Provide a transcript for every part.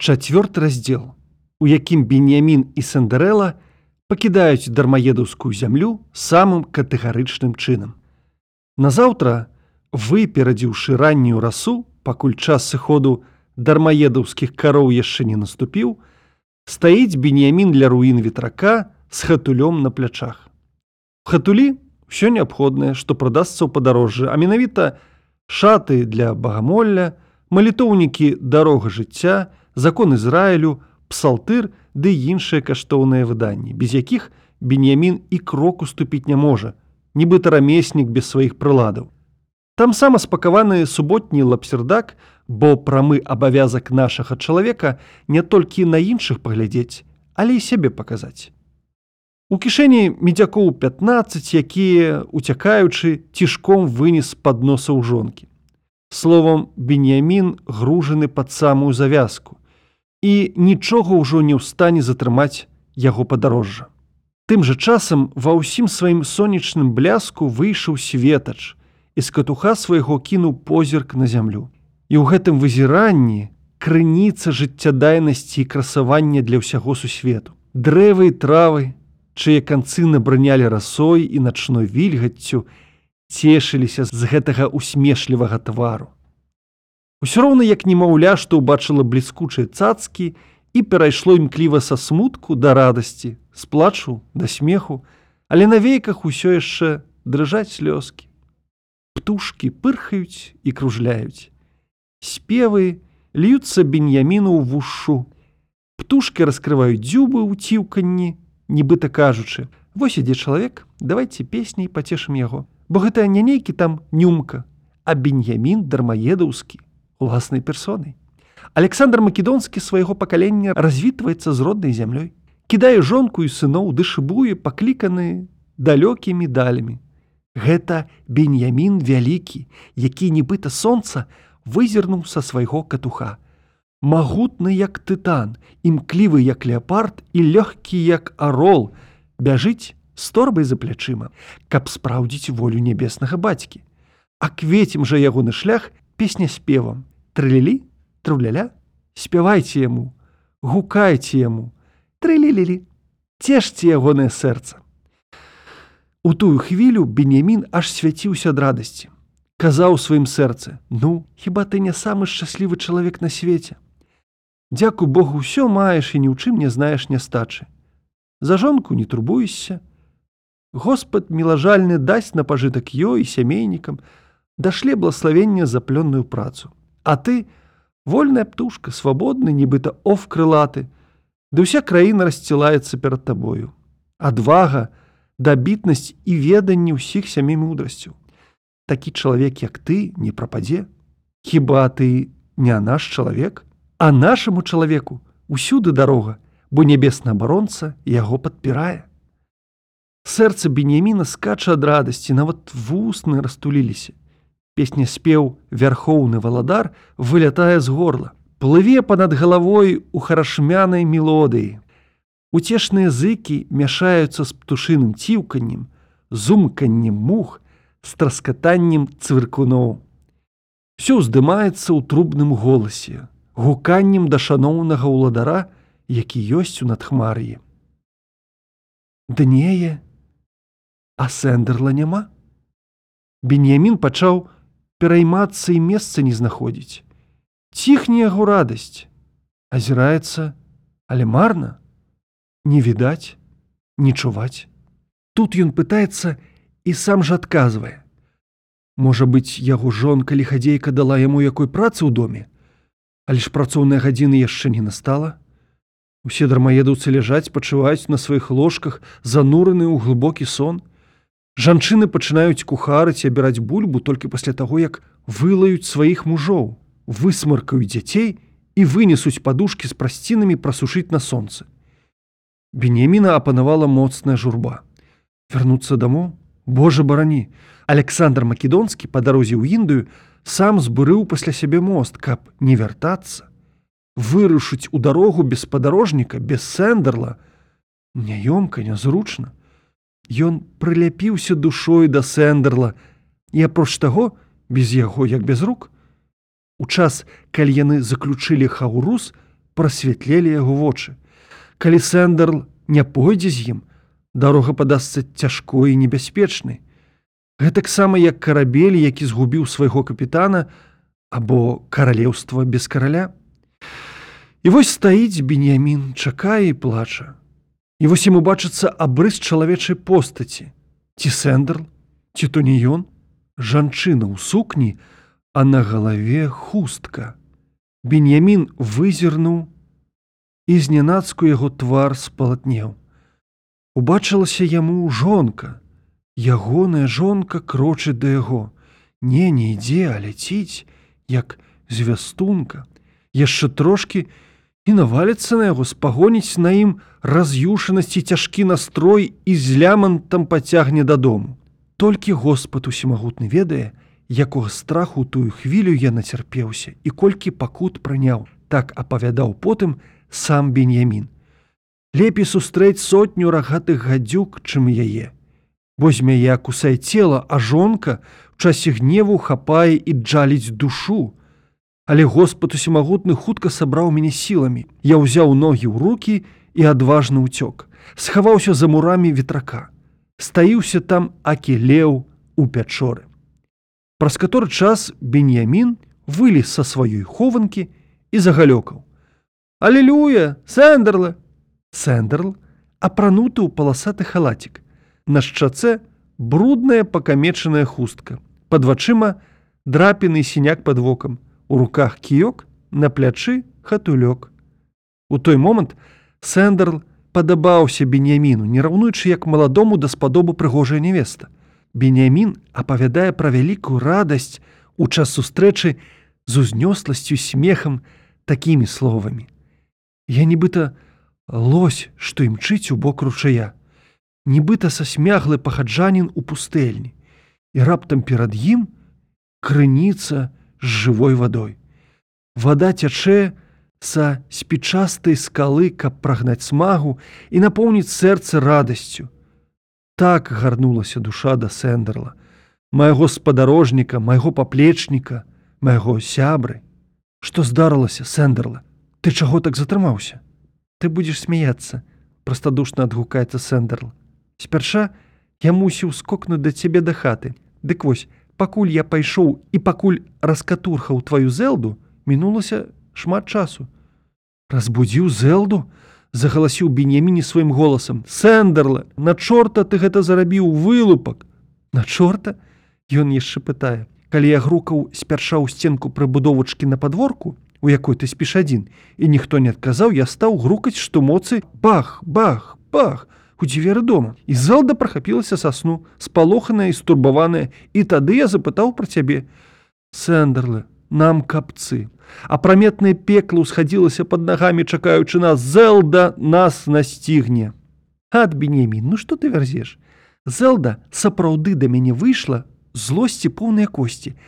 Чацвёрты раздзел, у якім Бенямін і Сэндэрэла пакідаюць дармаедаўскую зямлю самым катэгарычным чынам. Назаўтра, выперадзіўшы раннюю расу, пакуль час сыходу дармаедаўскіх кароў яшчэ не наступіў, стаіць беньямін для руін ветрака з хатулём на плячах. Хатулі ўсё неабходнае, што прадасца ў падарожжы, а менавіта шаты для багамолля, малітоўнікі дарога жыцця, закон Ізраілю, псалтыр ды іншыя каштоўныя выданні, без якіх беньямін і крок уступіць не можа, нібыта рамеснік без сваіх прыладаў. Там сама спакаваны суботні лапсердак, бо прамы абавязак нашага чалавека не толькі на іншых паглядзець, але і сябе паказаць. У кішэні медзякоў 15, якія, уцякаючы, цішком вынес пад носа ў жонкі. Словам, Беньямін гружаны пад самую завязку і нічога ўжо не ў стане затрымаць яго падарожжа. Тым жа часам ва ўсім сваім сонечным бляску выйшаў светач і з катуха свайго кінуў позірк на зямлю. І ў гэтым вызіранні крыніца жыццядайнасці і красавання для ўсяго сусвету. Дрэвы і травы, чые канцы набранялі расой і начной вільгаццю, цешыліся з гэтага усмешлівага твару. Усё роўна як немаўля, што ўбачыла бліскучыя цацкі і перайшло імкліва са смутку да радасці, з плачу да смеху, але на вейках усё яшчэ дрыжаць слёзкі. Птушкі пырхаюць і кружляюць. Спевы льюцца беньяміну ў вушу. Птушкі раскрываюць дзюбы ў ціўканні, нібыта кажучы: « Вось ідзе чалавек, давайте песняй пацешым яго. Бо гэта не нейкі там нюмка, а беньямін дармаедаўскі уласнай персонай. Александр Македонскі свайго пакалення развітваецца з роднай зямлёй, кідае жонку і сыноў дышыбуе пакліканы далёкімі далямі. Гэта беньямін вялікі, які нібыта сонца вызірнуў са свайго катуха. Магутны як тытан, імклівы як леапард і лёгкі як арол, бяжыць з торбай за плячыма, каб спраўдзіць волю нябеснага бацькі. А кветім жа ягоны шлях песня спевам, трылілі, труляля, спявайце яму, гукайце яму, трылілілі, цешце ягонае сэрца. У тую хвілю Бенямін аж свяціўся ад радасці. Казаў сваім сэрцы: « Ну, хіба ты не самы шчаслівы чалавек на свеце. Дякуй Богу, ўсё маеш і ні ў чым не знаеш нястачы. За жонку не турбуешся. Господ мілажальны дасць на пажытак ёй і сямейнікам, дашле блаславення за плённую працу. А ты, вольная птушка, свабодны, нібыта оф крылаты, Ды ўся краіна рассцілаецца перад табою. Адвага, дабітнасць і веданне ўсіх сямей мудрасцю. Такі чалавек, як ты, не прападзе. Хіба ты не наш чалавек, а нашаму чалавеку усюды дарога, бо нябесна абаронца яго падпірае. Сэрца Бенеміна скача ад радасці, нават вусны растуліліся песня спеў вярхоўны валадар вылятае з горла плыве панад галавой у харашмянай мелодыі. Уцешныя зыкі мяшаюцца з птушыным ціўканнем зумканнем мух з траскатаннем цвыркуноў. Все ўздымаецца ў трубным голасе гуканнем да шаноўнага ўладара які ёсць у надхмар'і. Днее а сэндерла няма? Беньямін пачаў пераймацца і месца не знаходзіць. Ціхне яго радасць, азіраецца, але марна, не відаць, не чуваць. Тут ён пытаецца і сам жа адказвае. Можа быць, яго жонка лихадзейка дала яму якой працы ў доме, але ж працоўныя гадзіны яшчэ не настала. Усе дармаедаўцы ляжаць, пачуваюць на сваіх ложках, занураны ў глыбокі сон, Жанчыны пачынаюць кухарыць і абіраць бульбу толькі пасля таго, як вылаюць сваіх мужоў, высмаркаюць дзяцей і вынесуць падушкі з прасцінамі прасушыць на сонцы. Бенеміна апанавала моцная журба. Вярнуцца дамоў, Божа барані, Александр Македонскі па дарозе ў Індыю сам збурыў пасля сябе мост, каб не вяртацца, вырушыць у дарогу без спадарожніка, без сэндерла, няёмка, нязручна. Ён прыляпіўся душой да сэндерла і апроч таго, без яго як без рук. У час, калі яны заключылі хаурус, прасвятлелі яго вочы. Калі сэндерл не пойдзе з ім, дарога падасца цяжкой і небяспечнай. Гэтаксама як карабель, які згубіў свайго капітана або каралеўства без караля. І вось стаіць беньямін, чакае і плача. І вось яму бачыцца абрыс чалавечай постаці, ці сэндерл, ці то не ён, жанчына ў сукні, а на галаве хустка. Беньямін вызірнуў і знянацку яго твар спалатнеў. Убачылася яму жонка, ягоная жонка крочыць да яго, не не ідзе, а ляціць, як звястунка, яшчэ трошки і наваліцца на яго спагоніць на ім раз'юшанасці цяжкі настрой і з лямантам пацягне дадому. Толькі Господ усімагутны ведае, якога страху тую хвілю я нацярпеўся і колькі пакут прыняў, так апавядаў потым сам беньямін. Лепей сустрэць сотню рагатых гадзюк, чым яе. Бо змяя кусае цела, а жонка в часе гневу хапае і джаліць душу. Але Господ усімагутны хутка сабраў мяне сіламі. Я ўзяў ногі ў руки і адважна ўцёк. Схаваўся за мурамі ветрака. Стаіўся там акелеў у пячоры. Праз каторы час Беньямін вылез са сваёй хованкі і загалёкаў. Алелюя, Сэндерла! Сэндерл апрануты ў паласаты халатик. На шчацэ брудная пакамечаная хустка. Пад вачыма драпіны сіняк пад вокам, у руках кіёк, на плячы хатулёк. У той момант Сэндерл падабаўся беньяміну, не раўнуючы як маладому даспадобу прыгожая невеста. Беньямін апавядае пра вялікую радасць у час сустрэчы з узнёсласцю смехам такімі словамі. Я нібыта лось, што імчыць у бок ручая нібыта са смяглы пахаджанін у пустэльні, і раптам перад ім крыніца з жывой вадой. Вада цячэ са спічастай скалы, каб прагнаць смагу і напоўніць сэрца радасцю. Так гарнулася душа да сэндерла, майго спадарожніка, майго паплечніка, майго сябры. Што здарылася сэндерла, ты чаго так затрымаўся? Ты будзеш смяяцца, простадушна адгукаецца сэндерл. Спярша я мусіў скокнуць да цябе да хаты. Дык вось, пакуль я пайшоў і пакуль раскатурхаў тваю зэлду, мінулася шмат часу. Разбудзіў зэлду, загаласіў бенеміне сваім голасам: Сэндерла, на чорта ты гэта зарабіў вылупак. На чорта Ён яшчэ пытае. Калі я грукаў спярша ў сценку прыбудовачкі на падворку, у якой ты спіш адзін, і ніхто не адказаў, я стаў грукаць, што моцы бах, бах, бах, у дзверы дома. І залда прахапілася са сну спалоханая і стурбаваная. І тады я запытаў пра цябе сэндерлы нам капцы. Апраметнае пекла ўсхадзілася под нагамі чакаючы нас. Зелда нас насцігне. Ад бенемі ну что ты вярзеш? Зелда сапраўды да мяне выйшла злосці поўныя косці.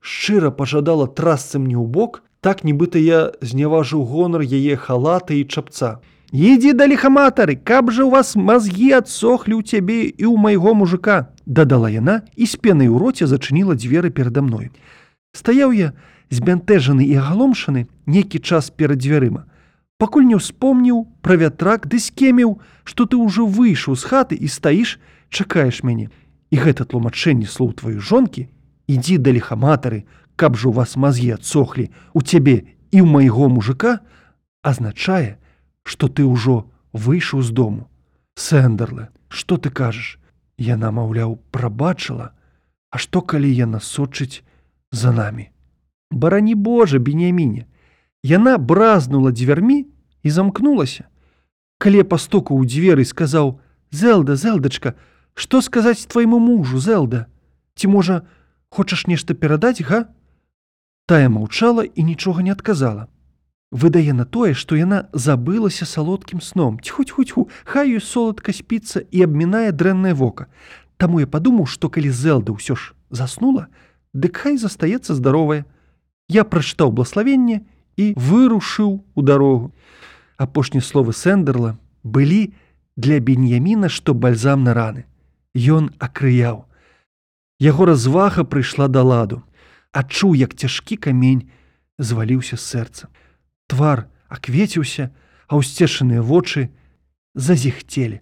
Шчыра пажадала трасцам не ў бок так нібыта я зняважыў гонар яе халата і чапца Ідзі да лихаматары, каб жа у вас мазгі адсохлі ў цябе і ў майго мужика, дадала яна і з пенай у роце зачыніла дзверы перада мной. Стаяў я збянтэжаны і агаломшаны нейкі час перад дзвярыма. Пакуль не ўспомніў пра вятрак ды скеміў, што ты ўжо выйшаў з хаты і стаіш, чакаеш мяне. І гэта тлумачэнне слоў тваёй жонкі, ідзі да лихаматары, каб жа у вас мазгі адсохлі у цябе і ў майго мужика, азначае, што ты ўжо выйшаў з дому. Сэндерле, што ты кажаш? Яна, маўляў, прабачыла, А што калі яна сочыць за намі? Барані Божа, бенеміне. Яна бразнула дзвярмі і замкнулася. Калі пастуку ў дзверы сказаў: « Зелда, зелдачка, што сказаць твайму мужу, Зелда? Ці можа, хочаш нешта перадаць га? Тая маўчала і нічога не адказала выдае на тое, што яна забылася салодкім сном. Тьху-тьху-тьху, хай ёй соладка спіцца і абмінае дрэннае вока. Таму я падумаў, што калі Зелда ўсё ж заснула, дык хай застаецца здаровая. Я прачытаў блаславенне і вырушыў у дарогу. Апошнія словы Сэндерла былі для беньяміна, што бальзам на раны. Ён акрыяў. Яго развага прыйшла да ладу, адчуў, як цяжкі камень зваліўся з сэрца. Твар аквеціўся, а ўсцешаныя вочы зазіхцелі.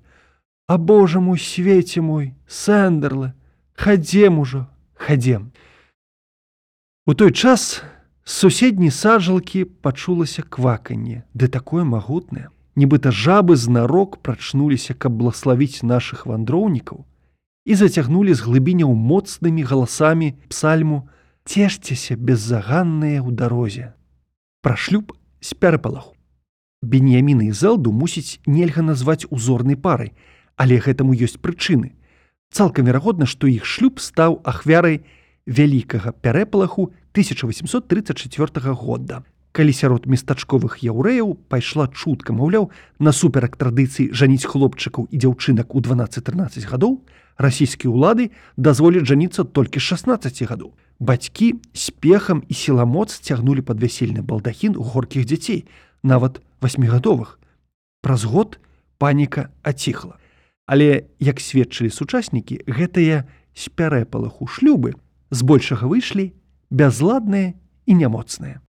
А Божа мой свеце мой, сэндерлы, хадзем ужо, хадзем. У той час з суседняй сажалкі пачулася кваканне, ды такое магутнае. Нібыта жабы знарок прачнуліся, каб блаславіць нашых вандроўнікаў і зацягнулі з глыбіняў моцнымі галасамі псальму, цешцеся беззаганныя ў дарозе. Пра шлюб з пярапалаху. Беньяміны і Зелду мусіць нельга назваць узорнай парай, але гэтаму ёсць прычыны. Цалкам верагодна, што іх шлюб стаў ахвярай вялікага пярэпалаху 1834 года. Калі сярод местачковых яўрэяў пайшла чутка, маўляў, насуперак традыцыі жаніць хлопчыкаў і дзяўчынак у 12-13 гадоў, расійскія ўлады дазволяць жаніцца толькі 16 гадоў. Бацькі з пехам і сіламоц цягнулі пад вясельны балдахін горкіх дзяцей, нават восьмігадовых. Праз год паніка аціхла. Але, як сведчылі сучаснікі, гэтыя з пярэпалах у шлюбы збольшага выйшлі бязладныя і нямоцныя.